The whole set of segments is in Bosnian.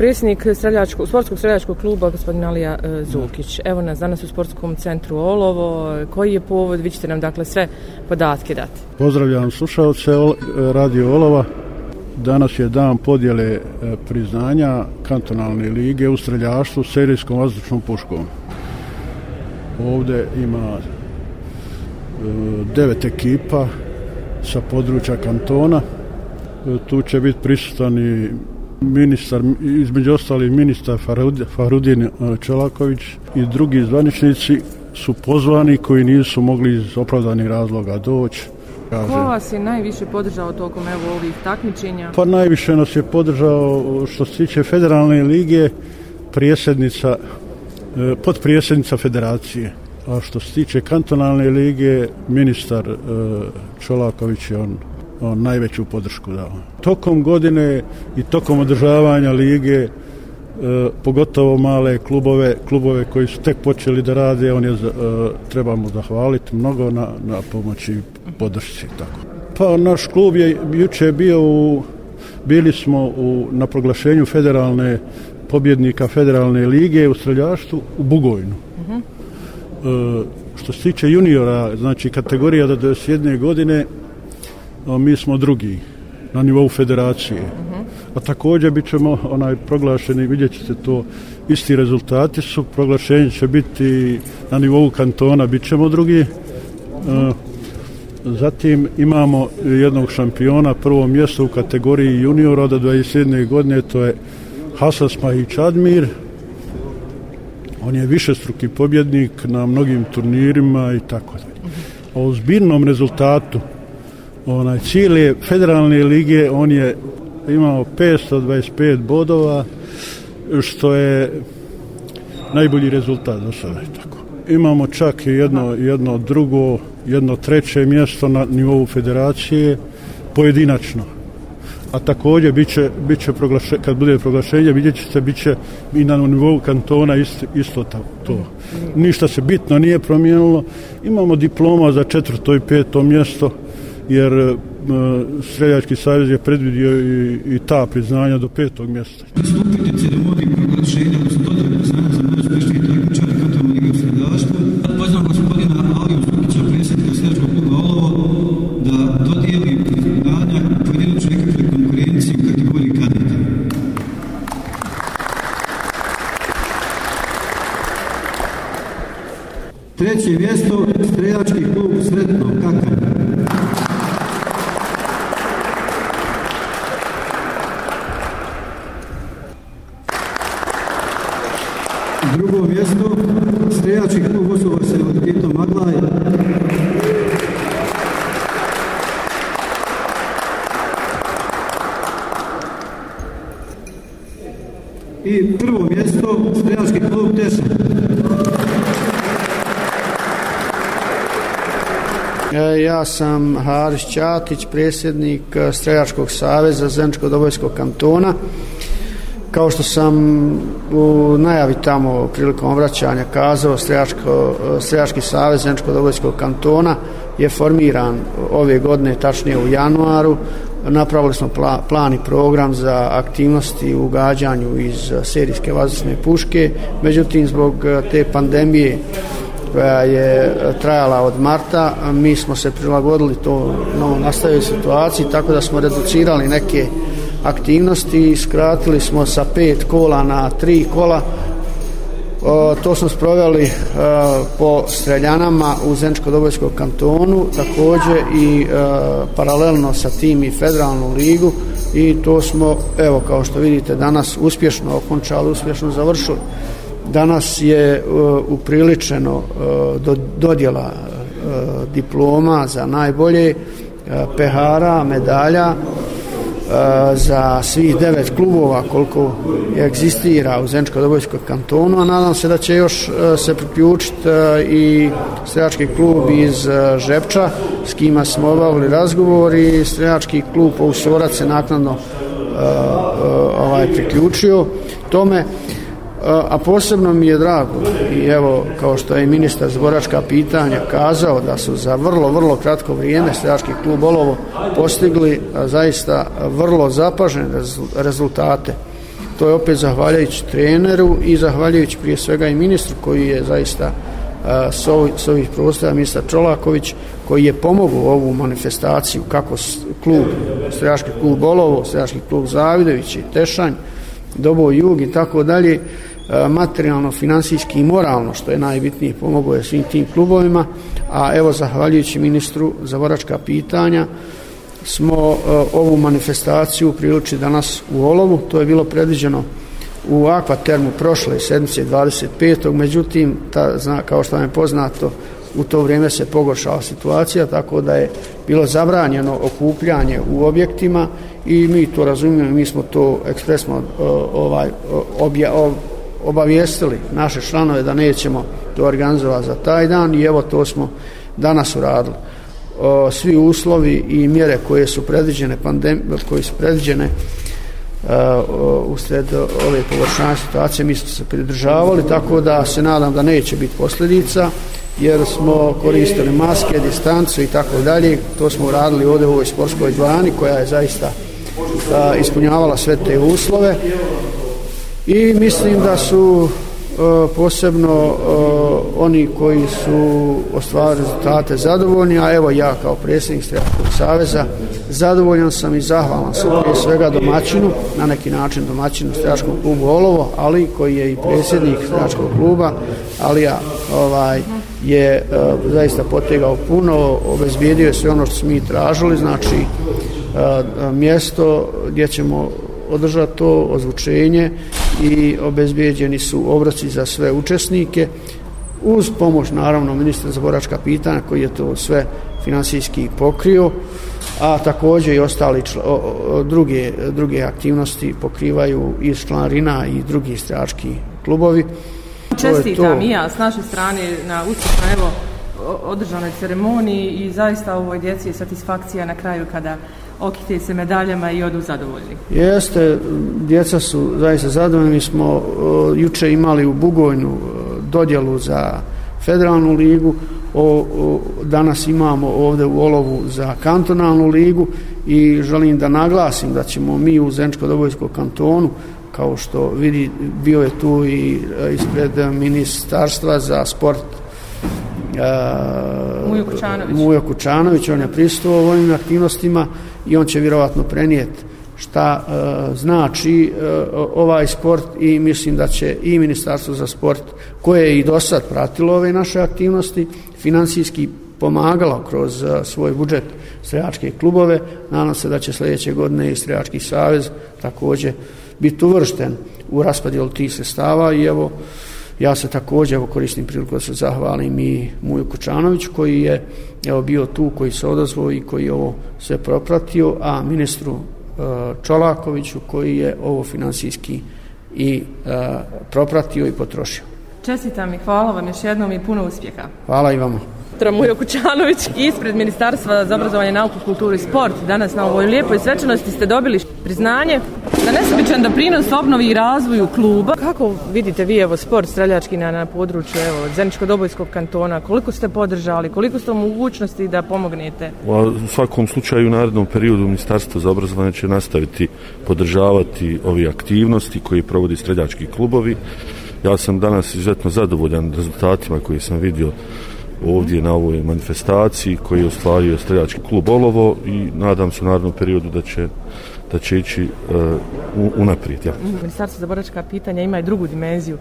Predsjednik streljačkog, sportskog streljačkog kluba, gospodin Alija e, Zukić. Evo nas danas u sportskom centru Olovo. Koji je povod? Vi ćete nam dakle sve podatke dati. Pozdravljam slušalce Radio Olova. Danas je dan podjele e, priznanja kantonalne lige u streljaštvu serijskom vazdušnom puškom. Ovde ima e, devet ekipa sa područja kantona. Tu će biti prisutan i ministar, između ostali ministar Farudin e, Čelaković i drugi zvaničnici su pozvani koji nisu mogli iz opravdanih razloga doći. Kaže. Ko vas je najviše podržao tokom evo ovih takmičenja? Pa najviše nas je podržao što se tiče federalne lige prijesednica, e, podprijesednica federacije. A što se tiče kantonalne lige, ministar e, Čolaković je on on najveću podršku dao. Tokom godine i tokom održavanja lige, e, pogotovo male klubove, klubove koji su tek počeli da rade, on je, e, trebamo zahvaliti mnogo na, na pomoći podršci. Tako. Pa naš klub je juče bio u, bili smo u, na proglašenju federalne pobjednika federalne lige u streljaštvu u Bugojnu. Uh -huh. e, što se tiče juniora, znači kategorija do 21. godine, mi smo drugi na nivou federacije. A također bit ćemo onaj proglašeni, vidjet ćete to, isti rezultati su, proglašenje će biti na nivou kantona, bit ćemo drugi. E, zatim imamo jednog šampiona, prvo mjesto u kategoriji juniora od 27. godine, to je Hasas Mahić Admir. On je višestruki pobjednik na mnogim turnirima i tako dalje. O zbirnom rezultatu onaj Čile federalne lige on je imao 525 bodova što je najbolji rezultat do sada tako. Imamo čak jedno, jedno drugo, jedno treće mjesto na nivou federacije pojedinačno. A također biće, biće proglaše, kad bude proglašenje vidjet ćete biće i na nivou kantona isto, isto to. Ništa se bitno nije promijenilo. Imamo diploma za četvrto i peto mjesto jer e, Streljački savez je predvidio i, i ta priznanja do petog mjesta. Pristupite ceremoniji proglašenja, odnosno dodare priznanja za najuspešnije takmičare Katalog Liga Streljaštva. Pozivam gospodina Aliju Stukića, predsjednika Streljačkog kluba Olovo, da dodijeli priznanja pojedinačne ekipne konkurencije u kategoriji kadeta. Treće mjesto, Streljački klub Sretno, Kakar. Drugo mjesto, Strejački klub osoba sa invaliditetom Maglaj. I prvo mjesto, streljački klub Teša. E, ja sam Haris Ćatić, predsjednik e, Streljačkog saveza Zeničko-Dobojskog kantona. Kao što sam u najavi tamo prilikom obraćanja kazao, Strejački e, savez Zemčko-Dobojskog kantona je formiran ove godine, tačnije u januaru. Napravili smo plan i program za aktivnosti u gađanju iz eh, serijske vazdušne puške. Međutim, zbog eh, te pandemije koja je eh, trajala od marta, mi smo se prilagodili to novo nastavljaju situaciji, tako da smo reducirali neke aktivnosti i skratili smo sa pet kola na tri kola to smo sproveli e, po streljanama u Zenčko-Dobojskog kantonu također i e, paralelno sa tim i federalnu ligu i to smo evo kao što vidite danas uspješno okončali, uspješno završili. Danas je e, upriličeno do, dodjela diploma za najbolje pehara, medalja Eh, za svih devet klubova koliko je egzistira u Zenčko-Dobojskoj kantonu, a nadam se da će još eh, se priključiti eh, i streljački klub iz Žepča s kima smo obavili razgovor i streljački klub u Sorac se naknadno ovaj, priključio tome a posebno mi je drago i evo kao što je ministar zboračka pitanja kazao da su za vrlo vrlo kratko vrijeme streljački klub Olovo postigli zaista vrlo zapažene rezultate. To je opet zahvaljujući treneru i zahvaljujući prije svega i ministru koji je zaista s, ovih, s ovih prostora, ministar Čolaković, koji je pomogao ovu manifestaciju kako klub, Straški klub Olovo, Straški klub Zavidović i Tešanj, Dobo Jug i tako dalje, E, materijalno, finansijski i moralno, što je najbitnije, pomogao je svim tim klubovima, a evo, zahvaljujući ministru za voračka pitanja, smo e, ovu manifestaciju priličili danas u Olovu, to je bilo predviđeno u akvatermu prošle sedmice 25. Međutim, ta, zna, kao što vam je poznato, u to vrijeme se pogoršala situacija, tako da je bilo zabranjeno okupljanje u objektima i mi to razumijemo, mi smo to ekspresno e, ovaj, obja, obavijestili naše članove da nećemo to organizovati za taj dan i evo to smo danas uradili. Svi uslovi i mjere koje su predviđene, pandem, koje su predviđene e, uh, usred ove površane situacije mi smo se pridržavali tako da se nadam da neće biti posljedica jer smo koristili maske, distancu i tako dalje to smo uradili ovdje u ovoj sportskoj dvani koja je zaista uh, ispunjavala sve te uslove i mislim da su e, posebno e, oni koji su ostvarili rezultate zadovoljni, a evo ja kao predsjednik Streljačkog saveza zadovoljan sam i zahvalan sam prije svega domaćinu, na neki način domaćinu Streljačkog klubu Olovo, ali koji je i predsjednik Streljačkog kluba, ali ja ovaj, je e, zaista potegao puno, obezbijedio je sve ono što smo mi tražili, znači mjesto gdje ćemo održati to ozvučenje i obezbijeđeni su obroci za sve učesnike uz pomoć naravno ministra za boračka pitanja koji je to sve finansijski pokrio a također i ostali čl o, o, druge, druge aktivnosti pokrivaju i članarina i drugi strjački klubovi. Čestitam i ja s naše strane na uspješno evo održanoj ceremoniji i zaista ovoj djeci je satisfakcija na kraju kada okite se medaljama i odu zadovoljni. Jeste, djeca su zaista zadovoljni. Mi smo uh, juče imali u Bugojnu uh, dodjelu za federalnu ligu, o, o, danas imamo ovdje u Olovu za kantonalnu ligu i želim da naglasim da ćemo mi u Zenčko-Dobojskom kantonu kao što vidi, bio je tu i e, ispred ministarstva za sport Mujo Kučanović. Mujo Kučanović, on je pristuo ovim aktivnostima i on će vjerovatno prenijeti šta uh, znači uh, ovaj sport i mislim da će i Ministarstvo za sport koje je i do sad pratilo ove naše aktivnosti financijski pomagalo kroz uh, svoj budžet streljačke klubove. Nadam se da će sljedeće godine i streljački savez također biti uvršten u raspodijelu tih sestava i evo Ja se također evo koristim priliku da se zahvalim i Muju Kučanović koji je evo bio tu, koji se odazvao i koji je ovo sve propratio, a ministru uh, Čolakoviću koji je ovo finansijski i uh, propratio i potrošio. Čestitam i hvala vam još jednom i puno uspjeha. Hvala i vama doktora Mujo Kućanović ispred Ministarstva za obrazovanje, nauku, kulturu i sport. Danas na ovoj lijepoj svečanosti ste dobili priznanje za nesobičan doprinos obnovi i razvoju kluba. Kako vidite vi evo sport streljački na, na području evo Zeničko-Dobojskog kantona? Koliko ste podržali? Koliko ste u mogućnosti da pomognete? U svakom slučaju u narednom periodu Ministarstvo za obrazovanje će nastaviti podržavati ove aktivnosti koje provodi streljački klubovi. Ja sam danas izuzetno zadovoljan rezultatima koje sam vidio ovdje na ovoj manifestaciji koji je ostvario streljački klub Olovo i nadam se u narednom periodu da će da će ići uh, unaprijed. Ja. Ministarstvo za boračka pitanja ima i drugu dimenziju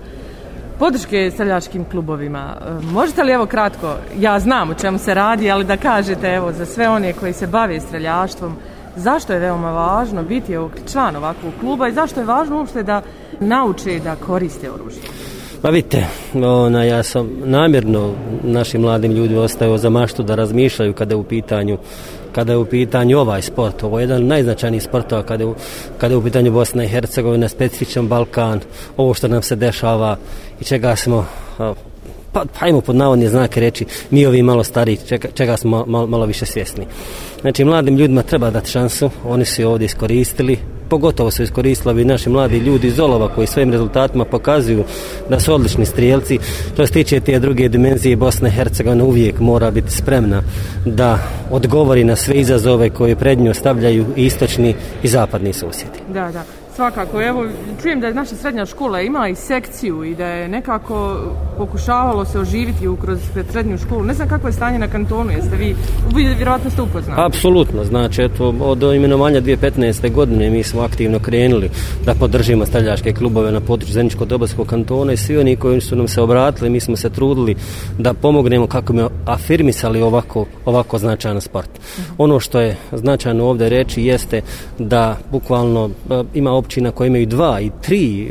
podrške streljačkim klubovima. Uh, možete li evo kratko, ja znam o čemu se radi, ali da kažete evo za sve one koji se bave streljaštvom, zašto je veoma važno biti član ovakvog kluba i zašto je važno uopšte da nauče da koriste oružje? Pa vidite, ona, ja sam namjerno našim mladim ljudima ostavio za maštu da razmišljaju kada je u pitanju kada je u pitanju ovaj sport. Ovo je jedan najznačajniji sportova kada je, u, kada je u pitanju Bosna i Hercegovina, specifičan Balkan, ovo što nam se dešava i čega smo pa, pa ajmo pod navodnje znake reći mi ovi malo stari, čega, čega smo malo, malo više svjesni. Znači, mladim ljudima treba dati šansu, oni su ovdje iskoristili, pogotovo su iskoristili naši mladi ljudi iz Olova koji svojim rezultatima pokazuju da su odlični strijelci. Što se tiče te druge dimenzije, Bosne i Hercegovine uvijek mora biti spremna da odgovori na sve izazove koje pred nju stavljaju istočni i zapadni susjedi. Da, da. Svakako, evo, čujem da je naša srednja škola imala i sekciju i da je nekako pokušavalo se oživiti kroz srednju školu. Ne znam kako je stanje na kantonu, jeste vi, vi vjerovatno ste upoznali. Apsolutno, znači, eto, od imenovanja 2015. godine mi smo aktivno krenuli da podržimo streljačke klubove na području Zeničko dobovskog kantona i svi oni koji su nam se obratili, mi smo se trudili da pomognemo kako bi afirmisali ovako, ovako značajan sport. -huh. Ono što je značajno ovdje reći jeste da bukvalno ima općina koje imaju dva i tri e,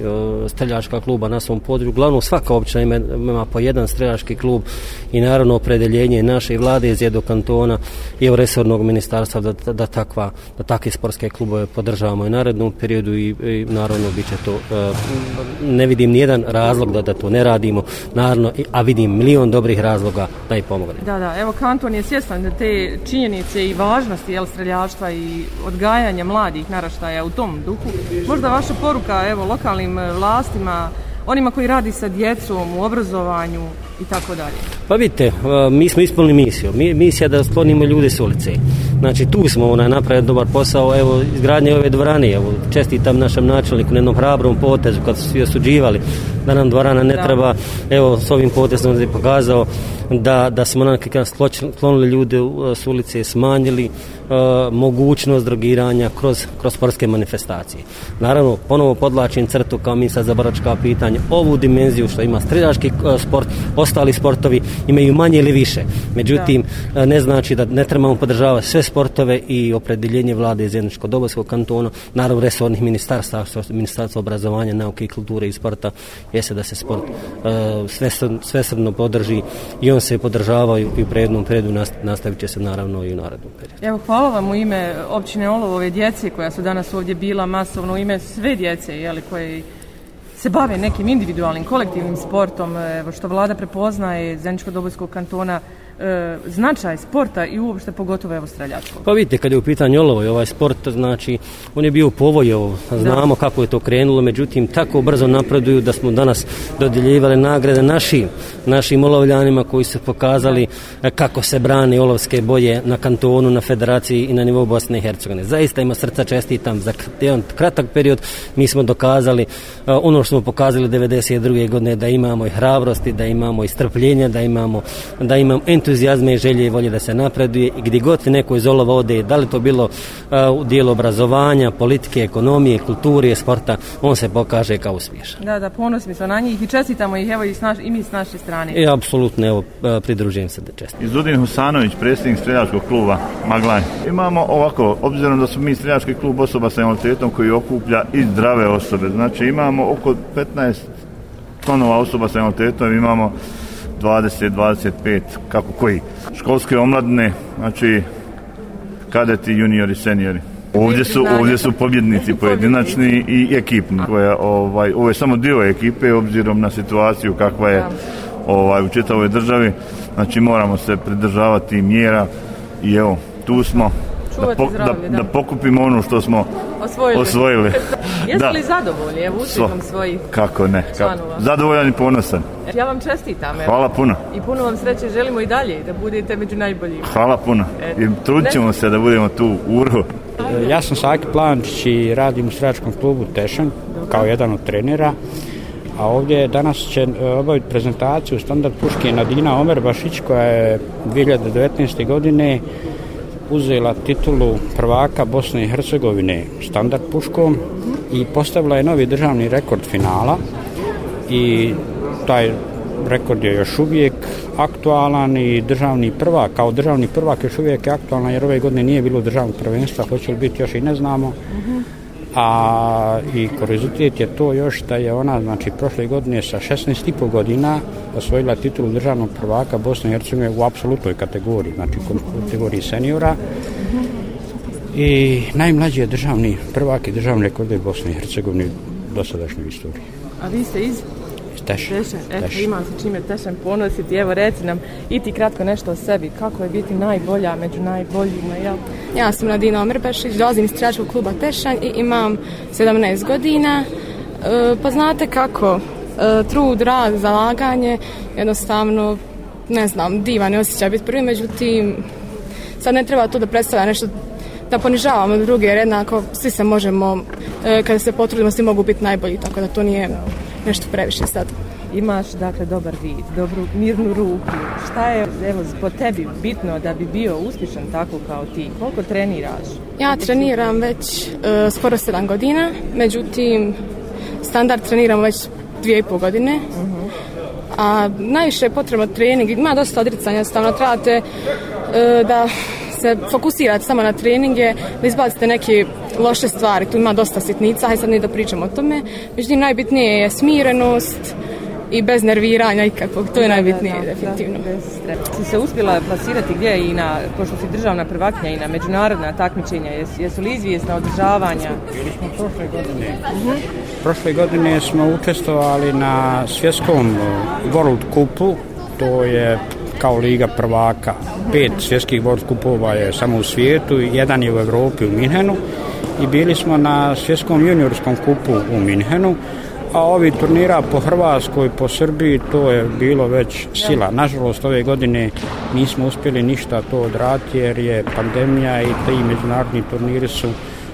streljačka kluba na svom području. Glavno svaka općina ima, ima po jedan streljački klub i naravno opredeljenje naše vlade iz jednog kantona i resornog ministarstva da, da, takva, da takve sportske klubove podržavamo i narednom periodu i, i naravno bit će to e, ne vidim nijedan razlog da, da to ne radimo naravno, a vidim milion dobrih razloga da i pomogne. Da, da, evo kanton je svjestan da te činjenice i važnosti jel, streljaštva i odgajanja mladih naraštaja u tom duhu možda vaša poruka evo lokalnim eh, vlastima, onima koji radi sa djecom u obrazovanju i tako dalje? Pa vidite, e, mi smo ispunili misiju. Mi, misija da sklonimo ljude s ulice. Znači tu smo onaj napravili dobar posao, evo izgradnje ove dvorane, evo čestitam našem načelniku na jednom hrabrom potezu kad su svi osuđivali da nam dvorana ne da. treba, evo s ovim potezom je pokazao da, da smo nekako sklonili ljude s ulice, smanjili uh, mogućnost drogiranja kroz, kroz sportske manifestacije. Naravno, ponovo podlačim crtu kao mi sad za boračka pitanja, ovu dimenziju što ima streljački uh, sport, ostali sportovi imaju manje ili više. Međutim, da. Uh, ne znači da ne trebamo podržavati sve sportove i opredeljenje vlade iz jedničko dobojskog kantona, naravno resornih ministarstva, ministarstva obrazovanja, nauke i kulture i sporta, jeste da se sport uh, svesrdno podrži i on se podržava i u prednom periodu nastavit će se naravno i u narednom periodu. Evo, hvala vam u ime općine Olovove djece koja su danas ovdje bila masovno, u ime sve djece jeli, koje se bave nekim individualnim, kolektivnim sportom, evo, što vlada prepoznaje Zeničko-Dobojskog kantona, e, značaj sporta i uopšte pogotovo evo streljačkog? Pa vidite, kad je u pitanju olovo i ovaj sport, znači, on je bio u povoju, znamo da. kako je to krenulo, međutim, tako brzo napreduju da smo danas dodjeljivali nagrade našim, našim olovljanima koji su pokazali da. kako se brani olovske boje na kantonu, na federaciji i na nivou Bosne i Hercegovine. Zaista ima srca čestitam za jedan kratak period, mi smo dokazali ono što smo pokazali 92. godine da imamo i hrabrosti, da imamo i strpljenja, da imamo, da imamo entuzijazme i želje i volje da se napreduje i gdje god neko iz olova ode, da li to bilo u dijelu obrazovanja, politike, ekonomije, kulture, sporta, on se pokaže kao uspješan. Da, da, ponosni smo na njih i čestitamo ih, evo i, s naš, i mi s naše strane. I e, apsolutno, evo, pridružujem se da čestitam. Izudin Husanović, predsjednik streljačkog kluba Maglaj. Imamo ovako, obzirom da su mi streljački klub osoba sa invaliditetom koji okuplja i zdrave osobe, znači imamo oko 15 tonova osoba sa invaliditetom, imamo 20, 25, kako koji. Školske omladne, znači kadeti, juniori, seniori. Ovdje su, ovdje su pobjednici pojedinačni i ekipni. Koja, ovaj, ovo je samo dio ekipe obzirom na situaciju kakva je ovaj, u čitavoj državi. Znači moramo se pridržavati mjera i evo, tu smo da, po, zdravlje, da, da. da pokupimo ono što smo osvojili. osvojili. Jeste da. li zadovoljni evo uspjehom svojih Kako ne, kako. zadovoljan i ponosan. Ja vam čestitam. Evo. Hvala puno. I puno vam sreće želimo i dalje da budete među najboljima. Hvala puno. I trudit ćemo se da budemo tu u vrhu. Ja sam Saki Plančić i radim u sredačkom klubu Tešan kao jedan od trenera. A ovdje danas će e, obaviti prezentaciju standard puške Nadina Omer Bašić koja je 2019. godine uzela titulu prvaka Bosne i Hercegovine standard puškom i postavila je novi državni rekord finala i taj rekord je još uvijek aktualan i državni prvak, kao državni prvak još uvijek je aktualan jer ove godine nije bilo državnog prvenstva, hoće li biti još i ne znamo. A i kurizitet je to još da je ona, znači, prošle godine sa 16,5 godina osvojila titulu državnog prvaka Bosne i Hercegovine u apsolutnoj kategoriji, znači u kategoriji seniora. I najmlađi je državni prvak i državni rekord Bosne i Hercegovine u dosadašnjoj istoriji. A vi ste iz Tešan. Tešan. Eto, Tešan. imam se čime Tešan ponositi. Evo, reci nam i ti kratko nešto o sebi. Kako je biti najbolja među najboljima, jel? Ja sam Nadina Omerbešić, dolazim iz Trijačkog kluba Tešan i imam 17 godina. E, pa znate kako, e, trud, rad, zalaganje, jednostavno, ne znam, divan je osjećaj biti prvi, međutim, sad ne treba to da predstavlja nešto da ponižavamo druge, jer jednako svi se možemo, e, kada se potrudimo, svi mogu biti najbolji, tako da to nije nešto previše sad. Imaš, dakle, dobar vid, dobru, mirnu ruku. Šta je, evo, po tebi bitno da bi bio uspješan tako kao ti? Koliko treniraš? Ja treniram već e, skoro 7 godina, međutim, standard treniram već dvije i pol godine. Uh -huh. A najviše je potrebno trening, ima dosta odricanja, stavno trebate e, da se fokusirate samo na treninge, da izbacite neke loše stvari, tu ima dosta sitnica, hajde sad ne da pričamo o tome. Međutim, najbitnije je smirenost, i bez nerviranja ikakvog, to je najbitnije da, da, definitivno. Da, si se uspjela plasirati gdje i na, pošto si državna prvaknja i na međunarodna takmičenja, jes, jesu li izvijesna održavanja? Bili smo prošle godine. Uh -huh. Prošle godine smo učestvovali na svjetskom World Cupu, to je kao liga prvaka. Pet svjetskih World kupova je samo u svijetu, jedan je u Evropi u Minhenu i bili smo na svjetskom juniorskom kupu u Minhenu a ovi turnira po Hrvatskoj, po Srbiji, to je bilo već sila. Nažalost, ove godine nismo uspjeli ništa to odraditi jer je pandemija i ti međunarodni turniri su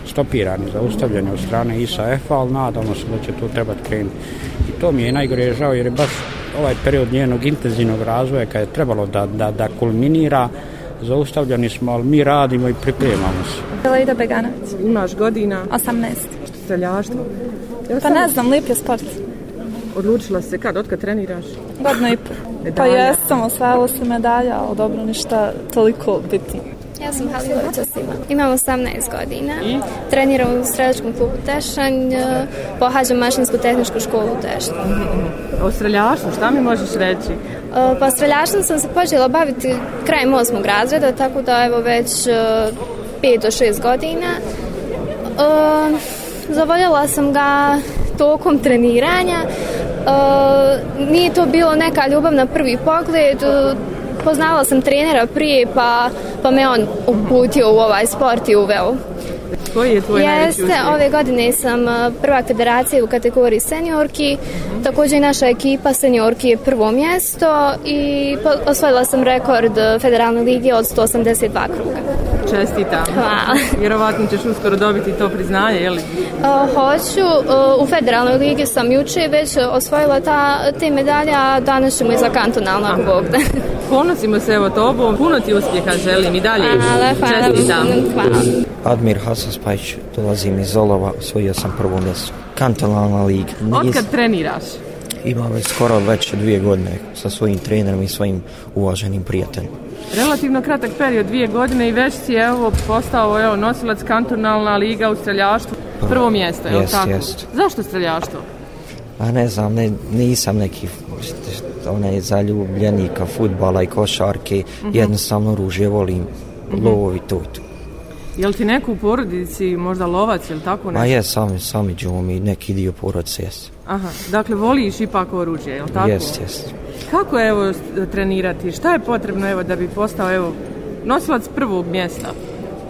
stopirani, zaustavljeni od strane ISAF-a, ali nadamo se da će to trebati krenuti. I to mi je najgore žao jer je baš ovaj period njenog intenzivnog razvoja kad je trebalo da, da, da kulminira, zaustavljeni smo, ali mi radimo i pripremamo se. Lejda Beganac. Imaš godina? 18. Streljaštvo? Pa ne znam, lijep je sport. Odlučila se kad, otkad treniraš? Godno i po. Pa jesam, osvajala se medalja, ali dobro, ništa toliko bitno. Ja sam Halilovića Sima. Imam 18 godina. I? Treniram u streljačkom klubu Tešanj. E, pohađam mašinsku tehničku školu u Tešanj. O streljaštvu, šta mi možeš reći? E, pa streljaštvom sam se počela baviti krajem osmog razreda, tako da evo već 5 e, do 6 godina. Zavoljela sam ga tokom treniranja. Nije to bilo neka ljubav na prvi pogled. Poznala sam trenera prije, pa, pa me on uputio u ovaj sport i uveo. Koji je tvoj Jeste, ove godine sam prva federacija u kategoriji seniorki. Također i naša ekipa seniorki je prvo mjesto i osvojila sam rekord federalne lige od 182 kruga. Čestitam. Hvala. Vjerovatno ćeš uskoro dobiti to priznanje, je li? Uh, hoću. Uh, u federalnoj ligi sam juče već osvojila ta, te medalje, a danas ćemo i za kantonalno, ako Bog da. Ponosimo se evo tobom. Puno ti uspjeha želim i dalje. Hvala, hvala. Čestitam. Hvala. Admir Hasan Spajić, dolazim iz Zolova, osvojio sam prvo mjesto. Kantonalna liga. Otkad treniraš? Imam već skoro već dvije godine sa svojim trenerom i svojim uvaženim prijateljima. Relativno kratak period, dvije godine i već si evo postao evo, nosilac kantonalna liga u streljaštvu. Prvo mjesto, je li tako? Jest. Zašto streljaštvo? A ne znam, ne, nisam neki onaj zaljubljenika futbala i košarke, uh -huh. jednostavno oružje volim, uh -huh. to i to. Je li ti neko u porodici možda lovac ili tako nešto? A je, sami, sami ćemo mi neki dio porodice, jes. Aha, dakle voliš ipak oružje, je li tako? Jest, jest. Kako je evo trenirati? Šta je potrebno evo da bi postao evo nosilac prvog mjesta?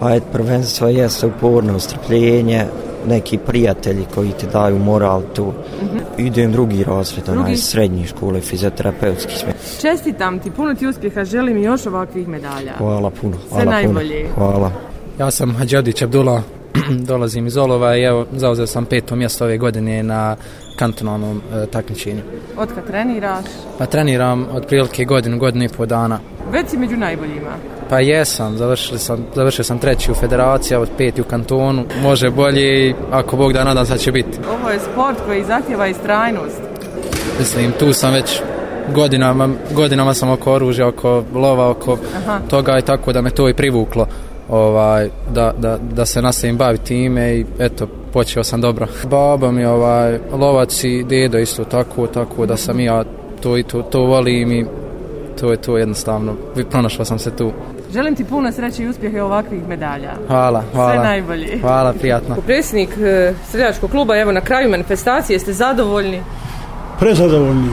Pa je prvenstvo jeste uporno strpljenje, neki prijatelji koji ti daju moral tu. Uh Mhm. -huh. Idem drugi razred, drugi... onaj srednji škole, fizioterapeutski sme. Čestitam ti, puno ti uspjeha, želim još ovakvih medalja. Hvala puno. Hvala Sve najbolje. Puno. Hvala. Ja sam Hadžadić Abdullah, dolazim iz Olova i evo, zauzeo sam peto mjesto ove godine na kantonalnom e, takmičenju. Od kad treniraš? Pa treniram od prilike godinu, godinu i pol dana. Već si među najboljima? Pa jesam, završili sam, završio sam treći u federaciji, od peti u kantonu. Može bolje i ako Bog da nadam sad će biti. Ovo je sport koji zahtjeva istrajnost. Mislim, tu sam već godinama, godinama sam oko oružja, oko lova, oko Aha. toga i tako da me to i privuklo ovaj da, da, da se nastavim baviti time i eto počeo sam dobro. Baba mi ovaj lovac i dedo isto tako tako da sam ja to i to, to volim i to je to jednostavno pronašao sam se tu. Želim ti puno sreće i uspjehe ovakvih medalja. Hvala, hvala. Sve najbolje. Hvala, prijatno. Predsjednik e, Sredjačkog kluba, evo na kraju manifestacije, ste zadovoljni? Prezadovoljni.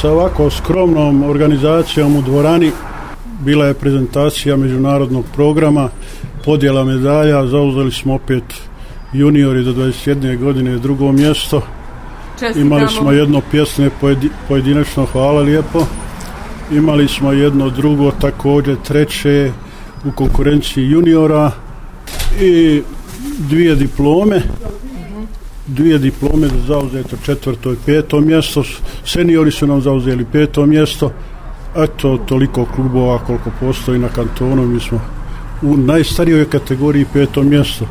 Sa ovako skromnom organizacijom u dvorani bila je prezentacija međunarodnog programa, podjela medalja, zauzeli smo opet juniori do 21. godine drugo mjesto. Čestitamo. Imali smo jedno pjesne pojedinačno, hvala lijepo. Imali smo jedno drugo također treće u konkurenciji juniora i dvije diplome dvije diplome za zauzeto četvrto i peto mjesto seniori su nam zauzeli peto mjesto eto toliko klubova koliko postoji na kantonu mi smo u najstarijoj kategoriji peto mjesto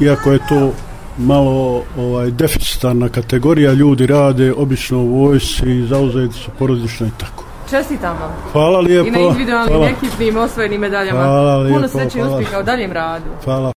iako je to malo ovaj deficitarna kategorija ljudi rade obično u vojsci i zauzeti su porodično i tako Čestitam vam. Hvala lijepo. I na individualnim ekipnim osvojenim medaljama. Hvala lijepo. Puno sreće i uspjeha u daljem radu. Hvala.